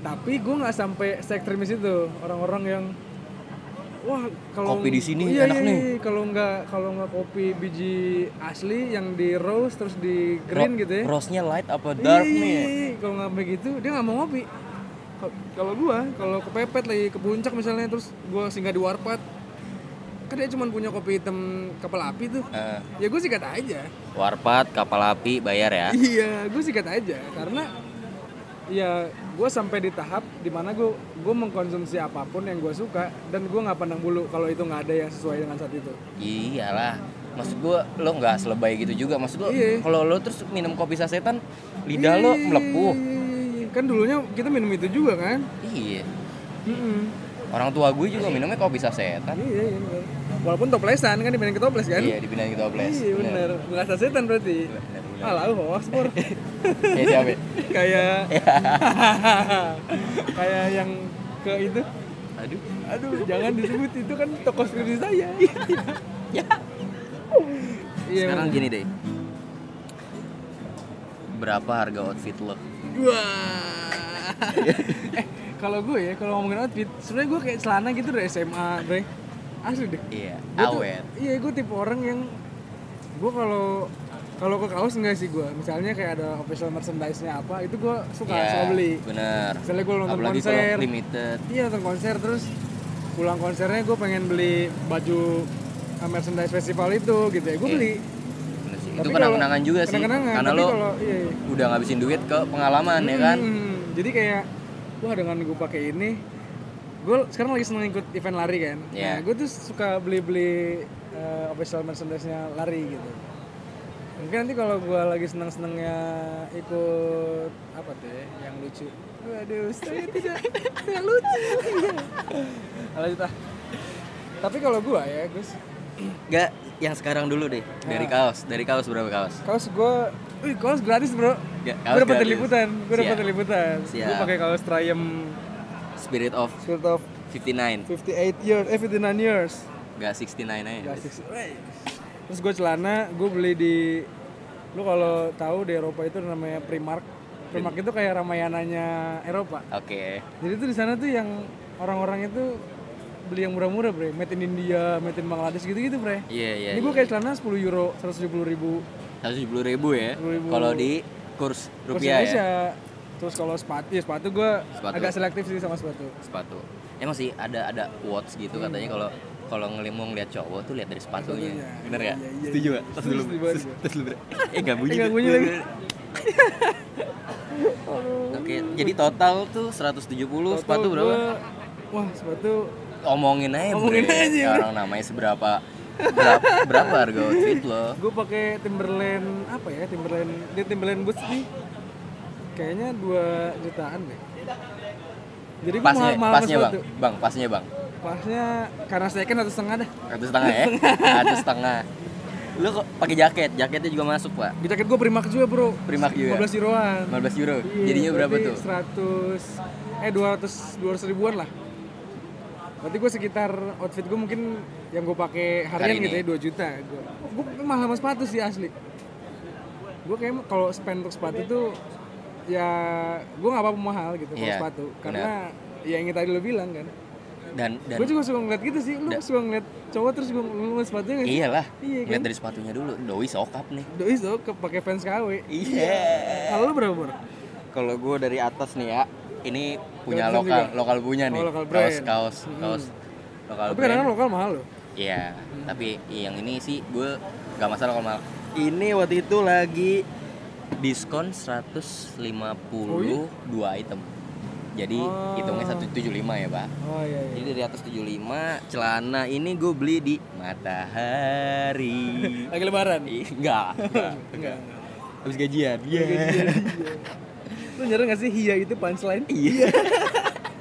Speaker 2: tapi gue nggak sampai se ekstremis itu orang-orang yang wah kalau
Speaker 1: Kopi di sini
Speaker 2: iya,
Speaker 1: enak
Speaker 2: iya,
Speaker 1: nih.
Speaker 2: iya. kalau nggak kalau nggak kopi biji asli yang di roast terus di green
Speaker 1: ro-
Speaker 2: gitu ya
Speaker 1: Rose-nya light apa dark
Speaker 2: iya,
Speaker 1: nih? ya?
Speaker 2: iya. kalau nggak begitu dia nggak mau ngopi Kal- kalau gua kalau kepepet lagi ke puncak misalnya terus gua singgah di warpat kan dia cuma punya kopi hitam kapal api tuh
Speaker 1: Eh,
Speaker 2: ya gue sikat aja
Speaker 1: warpat, kapal api, bayar ya.
Speaker 2: iya gue sikat aja karena ya gue sampai di tahap di mana gue gue mengkonsumsi apa pun yang gue suka dan gue nggak pandang bulu kalau itu nggak ada yang sesuai dengan saat itu
Speaker 1: Iyalah. Maksud gua lo nggak selebay gitu juga. Maksud lo
Speaker 2: Iya.
Speaker 1: kalau lo terus minum kopi sasetan lidah lo
Speaker 2: Iya,
Speaker 1: melepuh.
Speaker 2: kan dulunya kita minum itu juga kan
Speaker 1: Iya.
Speaker 2: Mm-mm.
Speaker 1: Orang tua gue juga minumnya kopi sasetan.
Speaker 2: iya iya bener. walaupun toplesan kan dibanding ke toples kan
Speaker 1: Iya, dipindahin ke toples.
Speaker 2: Iya bener, nggak sasetan berarti. Alah, hoax pur.
Speaker 1: Kayak siapa? ya?
Speaker 2: kayak kayak yang ke itu.
Speaker 1: Aduh.
Speaker 2: Aduh, jangan disebut itu kan toko skripsi saya.
Speaker 1: Ya.
Speaker 2: Iya.
Speaker 1: Sekarang gini deh. Berapa harga outfit lo?
Speaker 2: Wah. eh, kalau gue ya, kalau ngomongin outfit, sebenarnya gue kayak celana gitu dari SMA, bre. Asli deh.
Speaker 1: Iya,
Speaker 2: Gua tuh-
Speaker 1: awet.
Speaker 2: Iya, gue tipe orang yang gue kalau kalau ke kaos enggak sih gue. Misalnya kayak ada official merchandise-nya apa, itu gue suka
Speaker 1: Iya,
Speaker 2: suka beli.
Speaker 1: Bener.
Speaker 2: Misalnya gue nonton
Speaker 1: Apalagi
Speaker 2: konser,
Speaker 1: limited.
Speaker 2: iya nonton konser terus pulang konsernya gue pengen beli baju merchandise festival itu gitu ya, gue
Speaker 1: Iya.
Speaker 2: beli. Tapi
Speaker 1: Itu kenang-kenangan juga sih.
Speaker 2: kenang-kenangan,
Speaker 1: Karena
Speaker 2: tapi
Speaker 1: lo
Speaker 2: iya, iya.
Speaker 1: udah ngabisin duit ke pengalaman ya kan.
Speaker 2: Hmm, jadi kayak wah dengan gue pakai ini gue sekarang lagi seneng ikut event lari kan
Speaker 1: Iya.
Speaker 2: nah gue tuh suka beli-beli uh, official merchandise-nya lari gitu mungkin nanti kalau gue lagi seneng-senengnya ikut apa tuh ya, yang lucu waduh saya tidak tidak lucu lanjut ah tapi kalau gue ya Gus
Speaker 1: Gak, yang sekarang dulu deh. Dari
Speaker 2: Nah.
Speaker 1: kaos, dari kaos berapa kaos?
Speaker 2: kaos gue wih kaos gratis bro
Speaker 1: Ya,
Speaker 2: gue dari liputan gue dari liputan gue pakai kaos Triumph
Speaker 1: Spirit of
Speaker 2: Spirit of
Speaker 1: 59.
Speaker 2: 58 years, eh 59 years.
Speaker 1: Gak 69 aja.
Speaker 2: Gak six- wey. Terus gue celana, gue beli di lu kalau tahu di Eropa itu namanya Primark. Primark itu kayak Ramayananya Eropa.
Speaker 1: Oke.
Speaker 2: Jadi tuh di sana tuh yang orang-orang itu beli yang murah-murah, Bre. Made in India, made in Bangladesh gitu-gitu, Bre.
Speaker 1: Iya, iya.
Speaker 2: Ini gue
Speaker 1: iya.
Speaker 2: kayak celana 10 euro, 170 ribu.
Speaker 1: 170 ribu ya
Speaker 2: 170.000.
Speaker 1: kalau di kurs
Speaker 2: Kurs
Speaker 1: rupiah ya
Speaker 2: Indonesia. Terus kalau sepatu, ya sepatu gue
Speaker 1: Sepatu.
Speaker 2: agak selektif sih sama sepatu.
Speaker 1: sepatu emang sih ada ada quotes gitu
Speaker 2: Hmm.
Speaker 1: katanya kalau kalau ngelimung lihat cowok tuh lihat dari sepatunya bener ya
Speaker 2: Iya, iya,
Speaker 1: setuju gak tos dulu tos dulu eh nggak bunyi tuh.
Speaker 2: bunyi lagi.
Speaker 1: oke jadi total tuh 170 sepatu
Speaker 2: Total
Speaker 1: berapa
Speaker 2: gua- wah, sepatu
Speaker 1: omongin aja
Speaker 2: Omongin
Speaker 1: Bre.
Speaker 2: aja,
Speaker 1: orang namanya seberapa berapa, berapa harga outfit lo
Speaker 2: gue pakai Timberland apa ya? Timberland dia Timberland boots nih. Kayaknya 2 jutaan deh. Jadi gue
Speaker 1: pasnya
Speaker 2: mahal,
Speaker 1: pasnya bang bang pasnya bang
Speaker 2: Pasnya karena second atau setengah dah.
Speaker 1: satu setengah ya satu setengah lu kok pakai jaket jaketnya juga masuk pak
Speaker 2: Di jaket gue Primark juga bro.
Speaker 1: Primark juga
Speaker 2: 15 euroan.
Speaker 1: 15 euro
Speaker 2: Iya,
Speaker 1: jadinya berapa tuh
Speaker 2: 100 eh 200 200 ribuan lah. Berarti gue sekitar outfit gue mungkin yang gue pakai harian
Speaker 1: Hari
Speaker 2: gitu ya 2 juta. Gue gue mahal sama sepatu sih asli. Gue kayak kalau spend untuk sepatu tuh ya gue nggak apa-apa mahal gitu kalau
Speaker 1: Iya,
Speaker 2: sepatu karena ya yang tadi lo bilang kan.
Speaker 1: dan dan
Speaker 2: Gue juga suka ngeliat gitu sih. Lu
Speaker 1: Da-
Speaker 2: suka ngeliat cowok terus gue ngeliat sepatunya nggak sih?
Speaker 1: iyalah
Speaker 2: Iya kan?
Speaker 1: lihat dari sepatunya dulu doi sokap nih
Speaker 2: Doi so ke pakai fans KW.
Speaker 1: iya
Speaker 2: Kalau lu berapa bro?
Speaker 1: kalau gue dari atas nih ya ini punya
Speaker 2: Johnson
Speaker 1: lokal
Speaker 2: juga?
Speaker 1: lokal punya nih
Speaker 2: Oh, lokal
Speaker 1: kaos
Speaker 2: brand.
Speaker 1: kaos
Speaker 2: Hmm.
Speaker 1: kaos lokal
Speaker 2: Tapi kadang-kadang lokal mahal loh.
Speaker 1: Iya, tapi yang ini sih gue gak masalah kalau mahal. Ini waktu itu lagi diskon 150
Speaker 2: Oh, iya?
Speaker 1: dua item. Jadi
Speaker 2: Oh.
Speaker 1: hitungnya 175 ya, Pak.
Speaker 2: Oh iya iya.
Speaker 1: Jadi dari atas 75 celana ini gue beli di Matahari.
Speaker 2: Lagi lebaran.
Speaker 1: Enggak, enggak,
Speaker 2: Enggak.
Speaker 1: Habis gajian. Iya.
Speaker 2: Lu nyadar gak sih Hia itu punchline?
Speaker 1: Iya.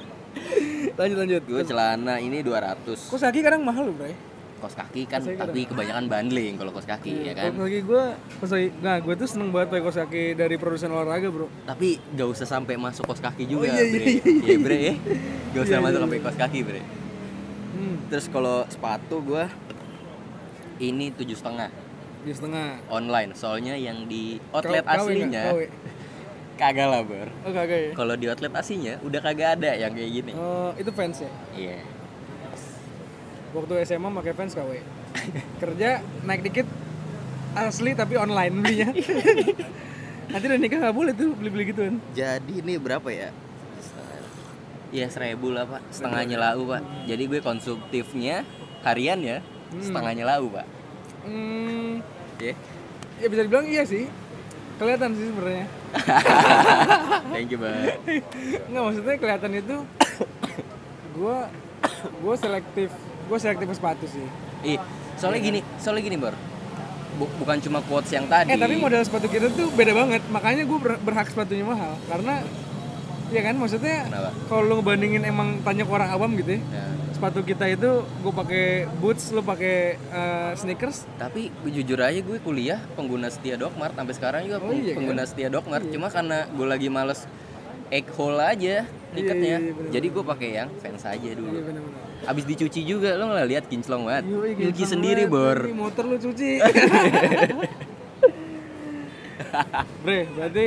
Speaker 2: lanjut lanjut.
Speaker 1: Gue celana ini 200.
Speaker 2: Kos kaki kadang mahal loh, Bray.
Speaker 1: Kos kaki kan
Speaker 2: Saya kira.
Speaker 1: tapi kebanyakan bundling kalau kos kaki ya kan.
Speaker 2: Kos kaki gue, kos kaki, nah gue tuh seneng banget pakai kos kaki dari produsen olahraga, bro.
Speaker 1: Tapi gak usah sampai masuk kos kaki juga,
Speaker 2: iya, iya,
Speaker 1: bre.
Speaker 2: iya,
Speaker 1: Iya, bre ya. Gak usah
Speaker 2: Iya,
Speaker 1: masuk
Speaker 2: iya,
Speaker 1: sampai kos kaki, bre.
Speaker 2: Hmm,
Speaker 1: Terus kalau sepatu gua ini tujuh setengah
Speaker 2: di setengah.
Speaker 1: online. Soalnya yang di outlet
Speaker 2: Kau- KW
Speaker 1: aslinya
Speaker 2: KW.
Speaker 1: Kagak lah, ber.
Speaker 2: Oh kagak ya?
Speaker 1: Kalau di outlet aslinya udah kagak ada yang kayak gini.
Speaker 2: Oh, itu fans ya?
Speaker 1: Iya.
Speaker 2: Waktu SMA pakai fans KW. Kerja naik dikit asli tapi online belinya. Nanti udah nikah nggak boleh tuh beli-beli gituan.
Speaker 1: Jadi ini berapa ya? Iya seribu lah pak, setengahnya lau pak. Jadi gue konsumtifnya harian ya, setengahnya lau pak.
Speaker 2: Hmm,
Speaker 1: Ya,
Speaker 2: ya bisa dibilang iya sih. Kelihatan sih sebenarnya.
Speaker 1: thank you pak.
Speaker 2: Nggak maksudnya kelihatan itu gua gua selektif gua selektif sepatu sih.
Speaker 1: Ih, soalnya gini, soalnya gini bor. Bu- bukan cuma quotes yang tadi.
Speaker 2: Eh tapi model sepatu kita tuh beda banget. Makanya gua ber- berhak sepatunya mahal karena ya kan maksudnya kalau lu ngebandingin emang tanya ke orang awam gitu ya.
Speaker 1: Ya.
Speaker 2: Sepatu kita itu gue pakai boots, lu pakai eh, sneakers.
Speaker 1: Tapi jujur aja gue kuliah pengguna setia Dokmart sampai sekarang juga
Speaker 2: Oh iya kan?
Speaker 1: pengguna setia Dokmart. Cuma karena gue lagi males egg hole aja ikatnya.
Speaker 2: iya, bener-bener.
Speaker 1: Jadi gue pakai yang fans aja dulu.
Speaker 2: Iya benar-benar.
Speaker 1: Abis dicuci juga lo nggak lihat kinclong banget. Cuci
Speaker 2: ganteng
Speaker 1: sendiri
Speaker 2: banget.
Speaker 1: bor.
Speaker 2: Ini motor lu cuci. Bre, berarti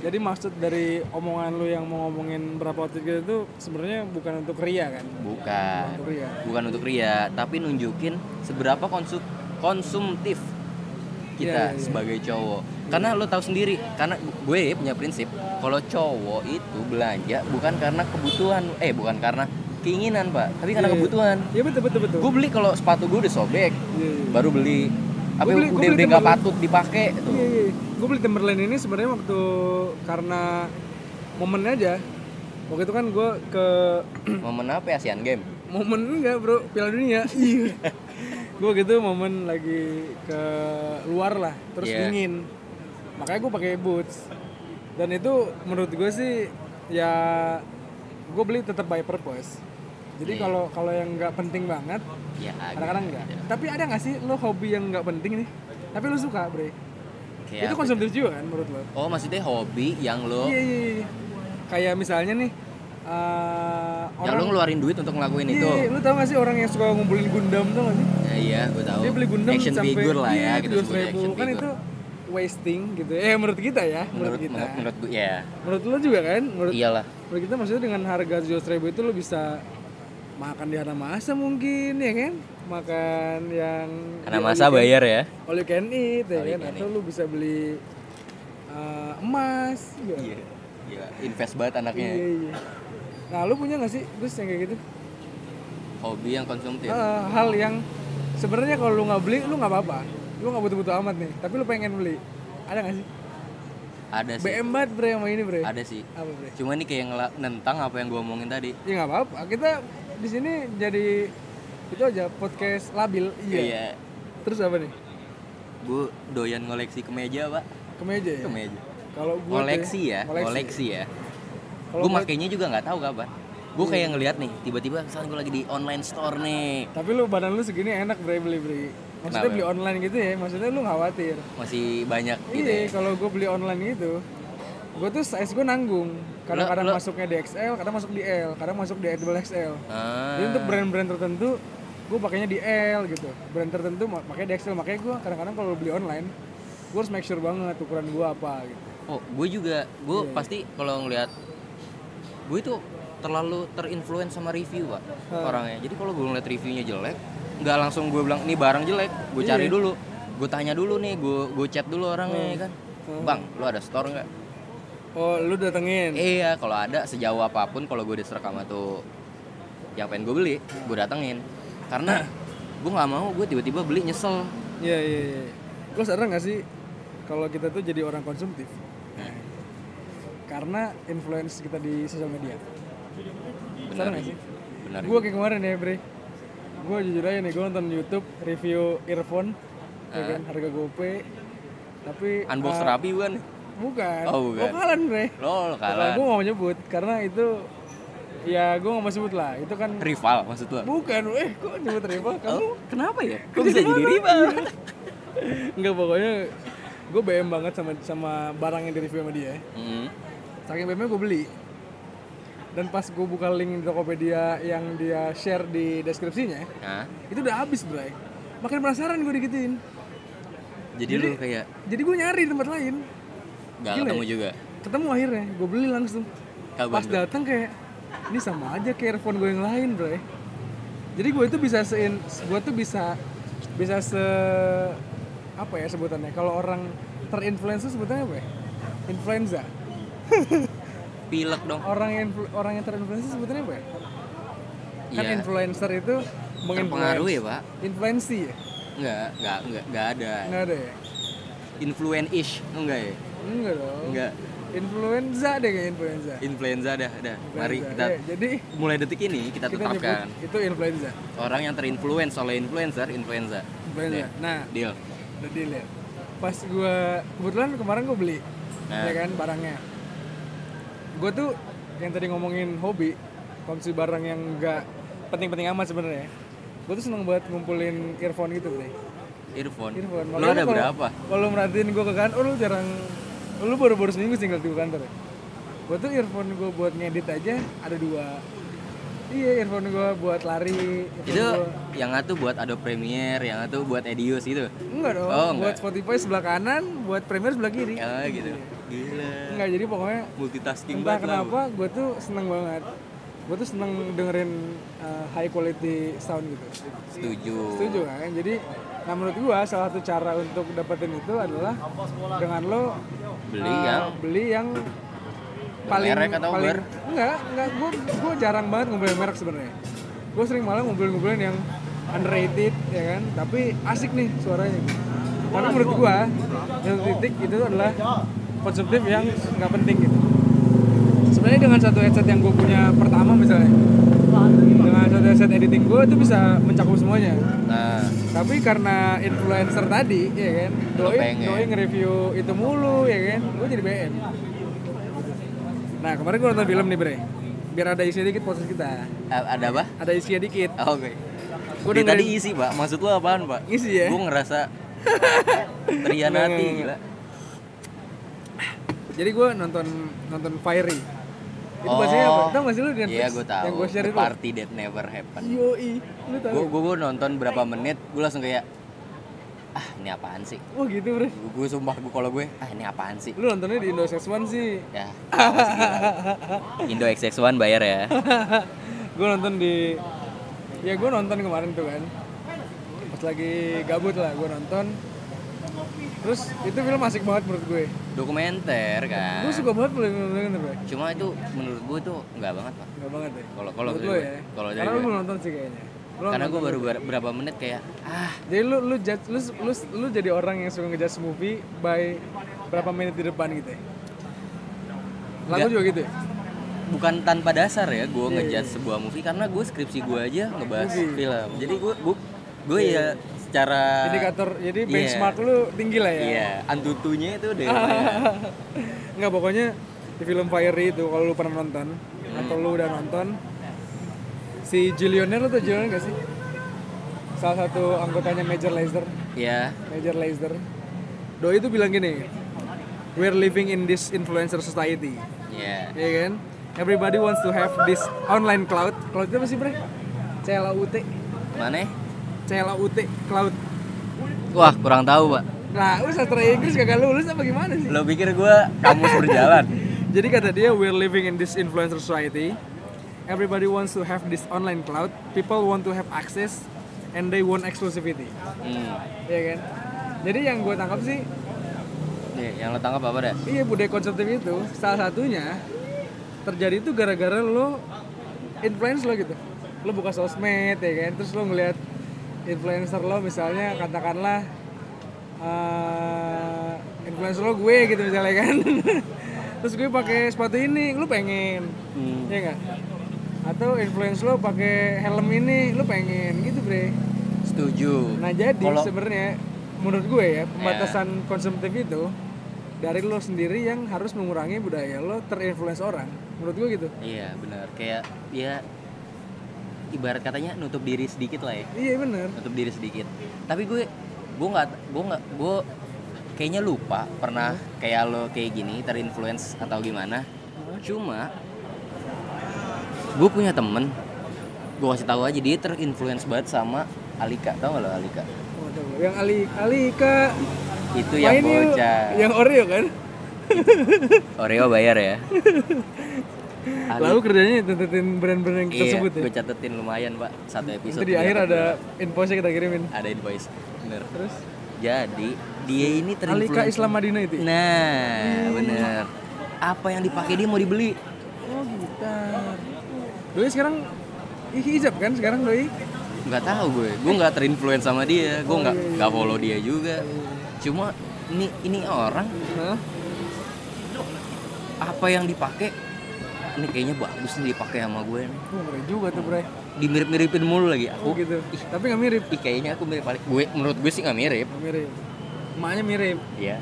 Speaker 2: jadi maksud dari omongan lu yang mau ngomongin berapa outfit gitu tuh sebenarnya bukan untuk ria kan?
Speaker 1: Bukan.
Speaker 2: Untuk ria.
Speaker 1: Bukan untuk ria, tapi nunjukin seberapa konsum konsumtif kita
Speaker 2: Iya, iya.
Speaker 1: sebagai cowok. Karena lo tahu sendiri, karena gue punya prinsip kalau cowok itu belanja bukan karena kebutuhan, eh bukan karena keinginan pak, tapi karena
Speaker 2: Iya.
Speaker 1: kebutuhan.
Speaker 2: Iya betul betul betul.
Speaker 1: Gue beli kalau sepatu gue udah sobek,
Speaker 2: Iya, iya.
Speaker 1: baru beli. Apa
Speaker 2: beli-
Speaker 1: udah udah nggak patut dipakai tuh.
Speaker 2: Iya, iya. Gue beli Timberland ini sebenarnya waktu karena momennya aja. Waktu itu kan gue ke
Speaker 1: Momen apa ya Asian Game?
Speaker 2: momen enggak bro Piala Dunia. Iya. gue gitu momen lagi ke luar lah, terus
Speaker 1: Iya.
Speaker 2: dingin. Makanya gue pakai boots. Dan itu menurut gue sih ya gue beli tetap by purpose. Jadi
Speaker 1: Iya.
Speaker 2: kalau kalau yang nggak penting banget,
Speaker 1: Ya
Speaker 2: kadang-kadang enggak. Tapi ada nggak sih lo hobi yang nggak penting nih? Tapi lo suka, bre?
Speaker 1: Kayak
Speaker 2: itu konsumtif juga kan menurut lo?
Speaker 1: Oh maksudnya hobi yang lo,
Speaker 2: Iya, iya, iya. Kayak misalnya nih uh,
Speaker 1: yang lo ngeluarin duit untuk ngelakuin
Speaker 2: Iya,
Speaker 1: itu.
Speaker 2: iya, lu tau gak sih orang yang suka ngumpulin Gundam tuh gak sih?
Speaker 1: Ya, iya, gue tahu.
Speaker 2: Dia beli Gundam
Speaker 1: action
Speaker 2: sampai
Speaker 1: figure lah ya,
Speaker 2: iya,
Speaker 1: kita
Speaker 2: 200
Speaker 1: sebut
Speaker 2: ribu.
Speaker 1: action
Speaker 2: Kan
Speaker 1: figure.
Speaker 2: itu wasting gitu. Eh menurut kita ya, menurut,
Speaker 1: menurut
Speaker 2: kita.
Speaker 1: menurut, menurut ya.
Speaker 2: Menurut lu juga kan? Menurut,
Speaker 1: Iyalah.
Speaker 2: menurut kita maksudnya dengan harga 200 ribu itu lu bisa makan di Hanamasa mungkin ya kan? Makan yang
Speaker 1: karena
Speaker 2: can-
Speaker 1: bayar ya.
Speaker 2: all you can eat ya
Speaker 1: All
Speaker 2: kan atau lu bisa beli uh, emas ya.
Speaker 1: iya iya. Invest banget anaknya.
Speaker 2: Iya iya. Nah lu punya nggak sih Gus yang kayak gitu?
Speaker 1: Hobi yang konsumtif.
Speaker 2: Ah, hal yang sebenarnya kalau lu nggak beli lu nggak apa-apa. Lu nggak butuh-butuh amat nih. Tapi lu pengen beli. Ada nggak sih?
Speaker 1: Ada sih.
Speaker 2: BM banget bre sama ini bre.
Speaker 1: Ada sih.
Speaker 2: Apa bre?
Speaker 1: Cuma ini kayak nentang apa yang gua omongin tadi.
Speaker 2: Ya nggak apa-apa. Kita di sini jadi itu aja podcast labil. Iya, terus apa nih?
Speaker 1: Gue doyan ngoleksi kemeja pak.
Speaker 2: Kemeja ya?
Speaker 1: Kemeja.
Speaker 2: Kalau gua
Speaker 1: koleksi ya koleksi, ya.
Speaker 2: Kalau
Speaker 1: gue
Speaker 2: gua-
Speaker 1: makainya juga nggak tahu kapan gue kayak ngeliat nih tiba-tiba misalnya gue lagi di online store nih.
Speaker 2: Tapi lu badan lu segini enak bre beli beli. Maksudnya
Speaker 1: Kenapa?
Speaker 2: beli online gitu ya maksudnya lu khawatir.
Speaker 1: Masih banyak gitu
Speaker 2: iya
Speaker 1: ya.
Speaker 2: kalau gue beli online gitu gue tuh size gue nanggung kadang-kadang
Speaker 1: Lo- lo-
Speaker 2: masuknya di XL kadang masuk di L kadang masuk di double XL
Speaker 1: ah,
Speaker 2: Jadi untuk brand-brand tertentu gue pakainya di L gitu. Brand tertentu mak- makanya di XL. Makanya gue kadang-kadang kalau beli online gue harus make sure banget ukuran gue apa gitu.
Speaker 1: oh gue juga gue
Speaker 2: Iya.
Speaker 1: pasti kalau ngeliat gue itu terlalu terinfluence sama review pak orangnya jadi kalau gue ngeliat reviewnya jelek nggak langsung gue bilang ini barang jelek gue cari
Speaker 2: Iya.
Speaker 1: dulu gue tanya dulu nih gue gue chat dulu orangnya ya kan
Speaker 2: Hmm.
Speaker 1: bang lu ada store nggak
Speaker 2: Oh lu datengin.
Speaker 1: Iya, kalau ada sejauh apa pun kalau gue diserak sama tuh yang pengen gue beli, gue datengin. Karena gue nggak mau gue tiba-tiba beli nyesel.
Speaker 2: Iya iya iya. Lo sadar gak sih kalau kita tuh jadi orang konsumtif? Karena influence kita di sosial media. Sadar gak sih?
Speaker 1: Benar.
Speaker 2: Gue kayak kemarin ya bre. Gue jujur aja nih gue nonton YouTube review earphone. Ya kan harga gope. Tapi
Speaker 1: Unbox
Speaker 2: eh,
Speaker 1: terapi bukan?
Speaker 2: Bukan.
Speaker 1: Oh, bukan.
Speaker 2: Lokalan bre.
Speaker 1: Lo lo
Speaker 2: Kalau
Speaker 1: kalah.
Speaker 2: gue mau nyebut karena itu ya gue gak mau sebut lah itu kan
Speaker 1: Rival maksud lo?
Speaker 2: bukan eh kok nyebut rival kamu
Speaker 1: Oh, kenapa ya? Kok bisa
Speaker 2: di
Speaker 1: jadi rival?
Speaker 2: Enggak pokoknya gue BM banget sama sama barang yang di review sama dia
Speaker 1: Hmm.
Speaker 2: saking BM gue beli dan pas gue buka link Tokopedia yang dia share di deskripsinya
Speaker 1: Nah,
Speaker 2: itu udah habis bray makin penasaran gue digituin
Speaker 1: jadi,
Speaker 2: Jadi-
Speaker 1: lu kayak
Speaker 2: jadi gue nyari di tempat lain
Speaker 1: gak
Speaker 2: Gila
Speaker 1: ketemu
Speaker 2: ya?
Speaker 1: juga.
Speaker 2: ketemu akhirnya gue beli langsung
Speaker 1: Kapan
Speaker 2: pas datang kayak ini sama aja kayak earphone gue yang lain bro jadi gue itu bisa se gue tuh bisa bisa se apa ya sebutannya kalau orang terinfluencer sebutannya apa ya influenza
Speaker 1: Pilek dong.
Speaker 2: orang yang orang yang terinfluencer sebutannya apa ya kan
Speaker 1: Iya.
Speaker 2: influencer itu
Speaker 1: Terpengaruh ya, Pak?
Speaker 2: influensi ya
Speaker 1: Enggak, enggak, enggak, enggak ada.
Speaker 2: nggak ada ya
Speaker 1: Influen-ish, enggak ya?
Speaker 2: Enggak dong.
Speaker 1: Enggak.
Speaker 2: influenza deh kayak influenza.
Speaker 1: Influenza dah, dah. Mari kita
Speaker 2: Ya, jadi
Speaker 1: mulai detik ini kita
Speaker 2: kita
Speaker 1: tetapkan.
Speaker 2: itu influenza.
Speaker 1: Orang yang terinfluence oleh influencer influenza.
Speaker 2: Influenza.
Speaker 1: Deh,
Speaker 2: nah
Speaker 1: deal.
Speaker 2: udah deal ya. Pas gue kebetulan kemarin gue beli
Speaker 1: Nah.
Speaker 2: ya kan barangnya. Gue tuh yang tadi ngomongin hobi konsumsi barang yang enggak penting-penting amat sebenarnya. Gue tuh seneng banget ngumpulin earphone gitu deh
Speaker 1: earphone,
Speaker 2: earphone. Makanya
Speaker 1: ada
Speaker 2: kalau-
Speaker 1: berapa?
Speaker 2: kalau merhatiin gue ke kantor lu jarang lu baru-baru seminggu tinggal di kantor ya? Gue tuh earphone gue buat ngedit aja ada dua. Iya earphone gue buat lari
Speaker 1: itu
Speaker 2: gua-
Speaker 1: yang satu buat Adobe Premiere yang satu buat Edios gitu?
Speaker 2: Enggak dong
Speaker 1: Oh,
Speaker 2: buat
Speaker 1: enggak.
Speaker 2: Spotify sebelah kanan buat Premiere sebelah kiri.
Speaker 1: Ya gitu. Gila.
Speaker 2: Enggak jadi pokoknya
Speaker 1: multitasking
Speaker 2: entah
Speaker 1: banget
Speaker 2: kenapa gue tuh seneng banget. Gue tuh seneng dengerin uh, high quality sound gitu.
Speaker 1: Setuju.
Speaker 2: Setuju kan? Jadi nah menurut gue salah satu cara untuk dapetin itu adalah dengan lo
Speaker 1: beli
Speaker 2: uh,
Speaker 1: yang
Speaker 2: beli yang paling
Speaker 1: Bermerek atau
Speaker 2: paling
Speaker 1: ber?
Speaker 2: enggak enggak. Gue gue jarang banget ngumpulin merek sebenarnya. Gue sering malah ngumpulin ngumpulin yang underrated ya kan? Tapi asik nih suaranya. Karena menurut gue yang titik itu adalah konsumtif yang nggak penting gitu. Sebenarnya dengan satu headset yang gue punya pertama misalnya dengan satu headset editing gue itu bisa mencakup semuanya.
Speaker 1: Nah.
Speaker 2: Tapi karena influencer tadi ya kan doi doi nge-review itu mulu ya kan gue jadi BM nah kemarin gue nonton film nih bre. Biar ada isinya dikit podcast kita.
Speaker 1: Ada apa?
Speaker 2: Ada isinya dikit.
Speaker 1: Oh, oke. Dia tadi
Speaker 2: dengerin-
Speaker 1: isi pak. Maksud lu apaan pak?
Speaker 2: Ngisi ya?
Speaker 1: gue ngerasa terian
Speaker 2: Enggak,
Speaker 1: hati
Speaker 2: enggak,
Speaker 1: gila.
Speaker 2: Jadi gue nonton nonton Fiery itu bahasanya apa? Tau gak sih lu di Netflix?
Speaker 1: Iya gue tahu.
Speaker 2: Yang gue share
Speaker 1: The
Speaker 2: itu
Speaker 1: Party That Never Happened.
Speaker 2: Yoi Lu tau?
Speaker 1: Gue gue nonton berapa menit, gue langsung kayak ah ini apaan sih?
Speaker 2: Oh gitu bre
Speaker 1: Gue sumpah gue kalau gue ah ini apaan sih?
Speaker 2: Lu nontonnya di Indo One sih
Speaker 1: Ya. Indo XX1 bayar ya.
Speaker 2: gue nonton di ya gue nonton kemarin tuh kan pas lagi gabut lah gue nonton terus itu film asik banget menurut gue
Speaker 1: dokumenter kan.
Speaker 2: Gue suka banget film dokumenter bro
Speaker 1: cuma itu menurut gue tuh nggak banget pak.
Speaker 2: Enggak banget ya?
Speaker 1: Kalau kalau
Speaker 2: ya?
Speaker 1: kalau dari
Speaker 2: karena
Speaker 1: gue
Speaker 2: nonton sih kayaknya. Lu
Speaker 1: karena gue baru ber- berapa menit kayak ah.
Speaker 2: Jadi lu lu judge lu, lu lu jadi orang yang suka ngejudge movie by berapa menit di depan gitu ya? Lagu
Speaker 1: Nggak.
Speaker 2: juga gitu ya?
Speaker 1: Bukan tanpa dasar ya gue
Speaker 2: Iya,
Speaker 1: ngejudge sebuah movie karena gue skripsi gue aja ngebahas
Speaker 2: Movie.
Speaker 1: film. Jadi gue gue gue ya secara
Speaker 2: indikator jadi
Speaker 1: iya.
Speaker 2: benchmark lu tinggi lah ya
Speaker 1: iya antutunya itu deh
Speaker 2: Enggak pokoknya di film Fiery itu kalau lu pernah nonton
Speaker 1: Hmm.
Speaker 2: atau lu udah nonton si Gillionaire lu tuh Gillionaire gak sih? Salah satu anggotanya Major Lazer,
Speaker 1: ya
Speaker 2: Major Lazer. Doi itu bilang gini, we're living in this influencer society,
Speaker 1: ya
Speaker 2: ya kan? Everybody wants to have this online cloud. Cloud itu apa sih bre? CLAUT,
Speaker 1: mana
Speaker 2: CLAUT, cloud.
Speaker 1: wah kurang tahu pak
Speaker 2: Nah, lu sastra Inggris kagak lulus apa gimana sih?
Speaker 1: lo pikir gue kamus berjalan
Speaker 2: Jadi kata dia we're living in this influencer society. Everybody wants to have this online cloud. People want to have access and they want exclusivity.
Speaker 1: hmm.
Speaker 2: Iya kan? Jadi yang gue tangkap sih,
Speaker 1: Nih, yang lo tangkap apa dah
Speaker 2: iya budaya konsumtif itu salah satunya terjadi itu gara-gara lo influence lo gitu. Lo buka sosmed ya kan, terus lo ngeliat influencer lo misalnya katakanlah eh, influencer lo gue gitu misalnya kan. terus gue pakai sepatu ini, lo pengen.
Speaker 1: hmm.
Speaker 2: Iya nggak? Atau influence lo pakai helm ini, lo pengen gitu bre.
Speaker 1: setuju
Speaker 2: Nah jadi
Speaker 1: Kalau-
Speaker 2: sebenarnya menurut gue ya pembatasan konsumtif itu dari lo sendiri yang harus mengurangi budaya lo terinfluence orang. Menurut gue gitu.
Speaker 1: iya benar kayak ya ibarat katanya nutup diri sedikit lah ya.
Speaker 2: Iya bener.
Speaker 1: nutup diri sedikit. Tapi gue gue nggak gue nggak gue kayaknya lupa pernah kayak lo kayak gini terinfluence atau gimana. Cuma gue punya temen. Gue kasih tahu aja dia terinfluence banget sama Alika. Tau gak lo Alika?
Speaker 2: Waduh, yang Ali Alika.
Speaker 1: Itu yang bocah.
Speaker 2: Yang Oreo kan?
Speaker 1: Oreo bayar ya
Speaker 2: Lalu kerjanya tentuin brand-brand yang kita
Speaker 1: iya,
Speaker 2: sebut ya.
Speaker 1: gue catetin lumayan pak satu episode
Speaker 2: Nanti di akhir ada invoice kita kirimin.
Speaker 1: ada invoice bener
Speaker 2: Terus
Speaker 1: jadi dia ini
Speaker 2: Alika
Speaker 1: terinfluence
Speaker 2: Islam Madinah itu. ya?
Speaker 1: Nah, bener. Apa yang dipakai dia mau dibeli?
Speaker 2: Oh gitar. Doi sekarang ih, hijab kan sekarang doi?
Speaker 1: Nggak tahu gue. Gue nggak terinfluence sama dia. Gue nggak
Speaker 2: iya, iya,
Speaker 1: nggak follow dia juga. Cuma ini ini orang
Speaker 2: Hah?
Speaker 1: apa yang dipakai? Ini kayaknya bagus nih dipakai sama gue nih.
Speaker 2: Oh, ngeri juga tuh bre.
Speaker 1: Dimirip-miripin mulu lagi
Speaker 2: Oh
Speaker 1: aku.
Speaker 2: gitu. Tapi nggak mirip.
Speaker 1: Ih kayaknya aku mirip paling gue menurut gue sih nggak mirip.
Speaker 2: Nggak mirip. Emaknya mirip.
Speaker 1: Iya.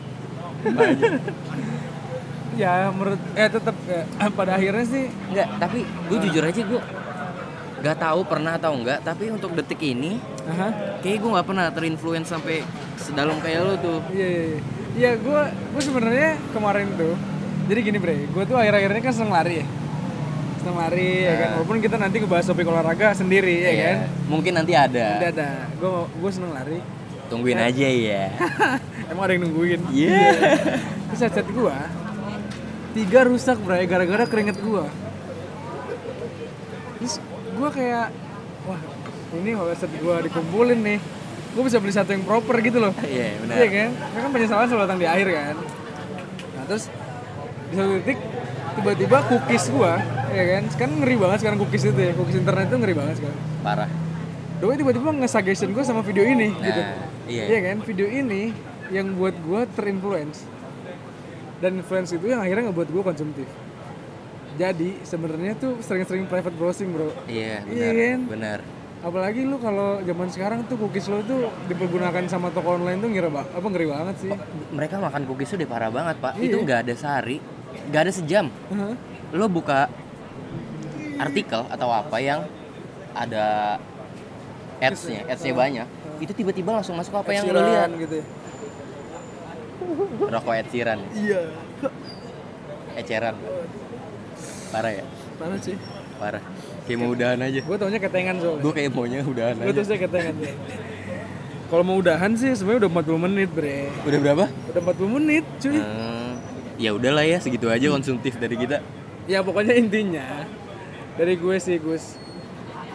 Speaker 2: Ya menurut eh tetap ya, pada akhirnya sih
Speaker 1: Enggak, tapi gue jujur aja gue nggak tahu pernah atau enggak tapi untuk detik ini
Speaker 2: Aha.
Speaker 1: kayak gue nggak pernah terinfluence sampai sedalam kayak lo tuh
Speaker 2: Iya iya iya. Iya gue gue sebenarnya kemarin tuh. Jadi gini bre, gue tuh akhir-akhir ini kan seneng lari ya. Seneng lari ya kan. Walaupun kita nanti ngebahas topik olahraga sendiri ya
Speaker 1: Iya,
Speaker 2: kan.
Speaker 1: mungkin nanti ada
Speaker 2: Nanti ada. Gue gue seneng lari.
Speaker 1: tungguin aja ya
Speaker 2: Emang ada yang nungguin.
Speaker 1: Iya.
Speaker 2: Terus headset gue tiga rusak bre gara-gara keringet gue. Terus gue kayak wah ini headset gue dikumpulin nih, gue bisa beli satu yang proper gitu loh.
Speaker 1: iya benar
Speaker 2: Iya kan? Karena kan penyesalan selalu datang di akhir kan. Nah terus di satu titik tiba-tiba cookies gua, ya kan? Sekarang ngeri banget sekarang cookies itu ya, cookies internet itu ngeri banget sekarang.
Speaker 1: parah
Speaker 2: Doi tiba-tiba nge-suggestion gua sama video ini
Speaker 1: nah
Speaker 2: gitu.
Speaker 1: iya
Speaker 2: Iya kan? Video ini yang buat gua terinfluence. Dan influence itu yang akhirnya ngebuat gua konsumtif. Jadi sebenarnya tuh sering-sering private browsing, Bro.
Speaker 1: iya
Speaker 2: Iya
Speaker 1: benar
Speaker 2: kan?
Speaker 1: benar
Speaker 2: Apalagi lu kalau zaman sekarang tuh cookies lo tuh dipergunakan sama toko online tuh ngira apa ngeri banget sih.
Speaker 1: mereka makan cookies udah parah banget pak
Speaker 2: Iya.
Speaker 1: itu nggak ada sehari nggak ada sejam
Speaker 2: Heeh.
Speaker 1: lo buka artikel atau apa yang ada ads-nya ads-nya banyak itu tiba-tiba langsung masuk apa yang lo lihat
Speaker 2: gitu ya.
Speaker 1: rokok Sheeran
Speaker 2: Iya.
Speaker 1: eceran parah ya
Speaker 2: Parah sih.
Speaker 1: parah kayak mau udahan aja
Speaker 2: Gue taunya ketengan soalnya.
Speaker 1: gue kayak maunya udahan
Speaker 2: Gue
Speaker 1: aja
Speaker 2: taunya ketengan. Kalau mau udahan sih sebenarnya udah 40 menit, Bre.
Speaker 1: udah berapa
Speaker 2: Udah 40 menit, cuy.
Speaker 1: Hmm, ya udahlah ya segitu aja konsumtif dari kita
Speaker 2: Ya pokoknya intinya dari gue sih, Gus.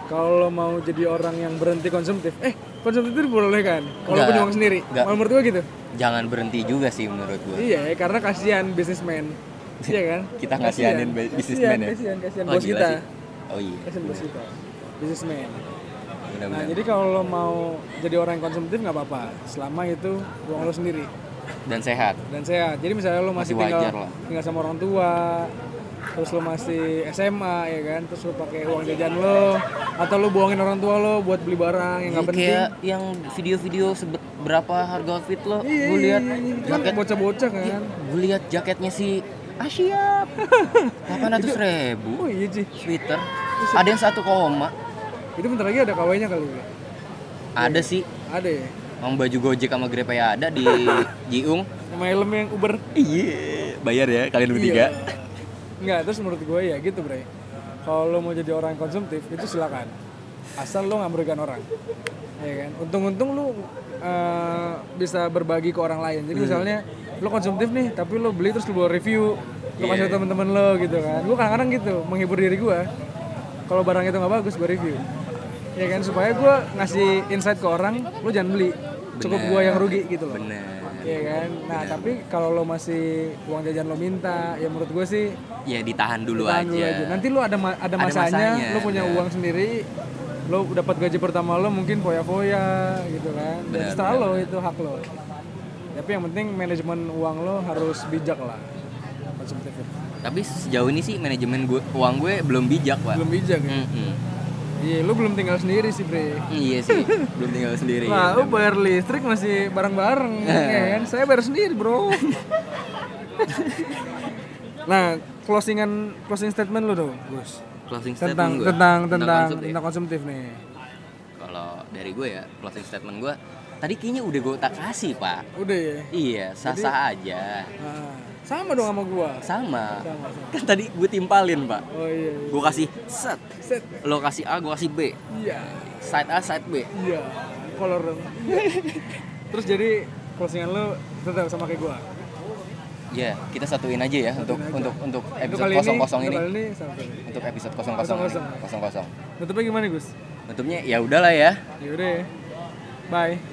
Speaker 2: kalau mau jadi orang yang berhenti konsumtif, eh konsumtif itu diperbolehkan. Kalau
Speaker 1: Nggak.
Speaker 2: punya uang sendiri.
Speaker 1: Nggak.
Speaker 2: Kalau menurut gua gitu.
Speaker 1: jangan berhenti juga sih menurut gue
Speaker 2: Iya, karena kasihan bisnismen. Iya kan?
Speaker 1: kita ngasihanin bi- businessman ya
Speaker 2: Kasihan, kasihan
Speaker 1: Oh,
Speaker 2: bos kita.
Speaker 1: sih. oh iya
Speaker 2: Kasihan bos kita. Bisnismen. Nah, jadi kalau mau jadi orang yang konsumtif nggak apa-apa, selama itu uang lo sendiri
Speaker 1: dan sehat
Speaker 2: dan sehat. Jadi misalnya lo masih,
Speaker 1: Masih
Speaker 2: tinggal,
Speaker 1: lah.
Speaker 2: tinggal sama orang tua, terus lo masih SMA ya kan, terus lo pakai uang jajan lo, atau lo bohongin orang tua lo buat beli barang yang nggak
Speaker 1: Iya,
Speaker 2: penting.
Speaker 1: kayak yang video-video sebet berapa harga outfit lo
Speaker 2: Iya,
Speaker 1: gue lihat
Speaker 2: iya, iya. Kan
Speaker 1: jaket
Speaker 2: bocah-bocah kan.
Speaker 1: gue lihat jaketnya si Asia delapan ratus ribu
Speaker 2: Oh iya sih.
Speaker 1: sweater ada yang satu koma
Speaker 2: Itu bentar lagi ada KW-nya kali ya.
Speaker 1: ada sih
Speaker 2: Ada ya.
Speaker 1: Mang baju Gojek sama Grab ya ada di Jiung
Speaker 2: Sama helm yang Uber.
Speaker 1: iya bayar ya kalian
Speaker 2: Iya. Enggak, terus menurut gue ya gitu, Bre. Kalau lo mau jadi orang yang konsumtif itu silakan. Asal lo nggak merugikan orang. Ya kan? Untung-untung lo eh, bisa berbagi ke orang lain. Jadi misalnya lo konsumtif nih, tapi lo beli terus lo bawa review, lo kasih ke temen-temen lo gitu kan. Gue kadang-kadang gitu, menghibur diri gue. Kalau barang itu nggak bagus, gue review. Ya kan, supaya gue ngasih insight ke orang, lo jangan beli. Cukup gue yang rugi gitu loh.
Speaker 1: bener
Speaker 2: Iya kan. Nah, tapi kalau lo masih uang jajan lo minta, ya menurut gue sih
Speaker 1: ya ditahan dulu
Speaker 2: tahan
Speaker 1: aja.
Speaker 2: dulu aja. Nanti lo ada ma- ada
Speaker 1: Ada
Speaker 2: masanya,
Speaker 1: masanya,
Speaker 2: lo punya
Speaker 1: benar.
Speaker 2: uang sendiri, lo dapat gaji pertama lo mungkin foya-foya gitu kan. Dan
Speaker 1: Benar,
Speaker 2: setelah lo itu hak lo. Tapi yang penting manajemen uang lo harus bijak lah. Konsumtif.
Speaker 1: Tapi sejauh ini sih manajemen gue uang gue belum bijak pak.
Speaker 2: Belum bijak ya.
Speaker 1: Mm-mm.
Speaker 2: Iya, lo belum tinggal sendiri sih, Bre.
Speaker 1: Iya sih, belum tinggal sendiri.
Speaker 2: Wah, lo bayar listrik masih bareng-bareng, ya kan? Saya bayar sendiri, bro. nah, closingan closing statement lo dong, Gus.
Speaker 1: Closing
Speaker 2: Tentang
Speaker 1: statement gue
Speaker 2: tentang tentang
Speaker 1: konsumtif.
Speaker 2: tentang konsumtif nih.
Speaker 1: Kalau dari gue ya closing statement gue tadi kayaknya udah gue tak kasih pak.
Speaker 2: Udah ya.
Speaker 1: Iya sah sah aja.
Speaker 2: Nah, sama dong sama gua.
Speaker 1: Sama.
Speaker 2: Sama, sama.
Speaker 1: Kan tadi gue timpalin pak.
Speaker 2: Oh iya. iya.
Speaker 1: Gue kasih set.
Speaker 2: Set.
Speaker 1: Lo kasih A, gue kasih B.
Speaker 2: Iya.
Speaker 1: Side A, side B.
Speaker 2: Iya. Color dong. Terus jadi closingan lo tetap sama kayak gua.
Speaker 1: Ya, kita satuin aja ya untuk
Speaker 2: aja.
Speaker 1: untuk untuk episode kosong
Speaker 2: ini,
Speaker 1: kosong
Speaker 2: untuk
Speaker 1: ini.
Speaker 2: kali ini.
Speaker 1: Untuk episode kosong kosong kosong kosong.
Speaker 2: Tutupnya gimana, Gus?
Speaker 1: Bentuknya ya udahlah ya.
Speaker 2: Yaudah ya. Bye.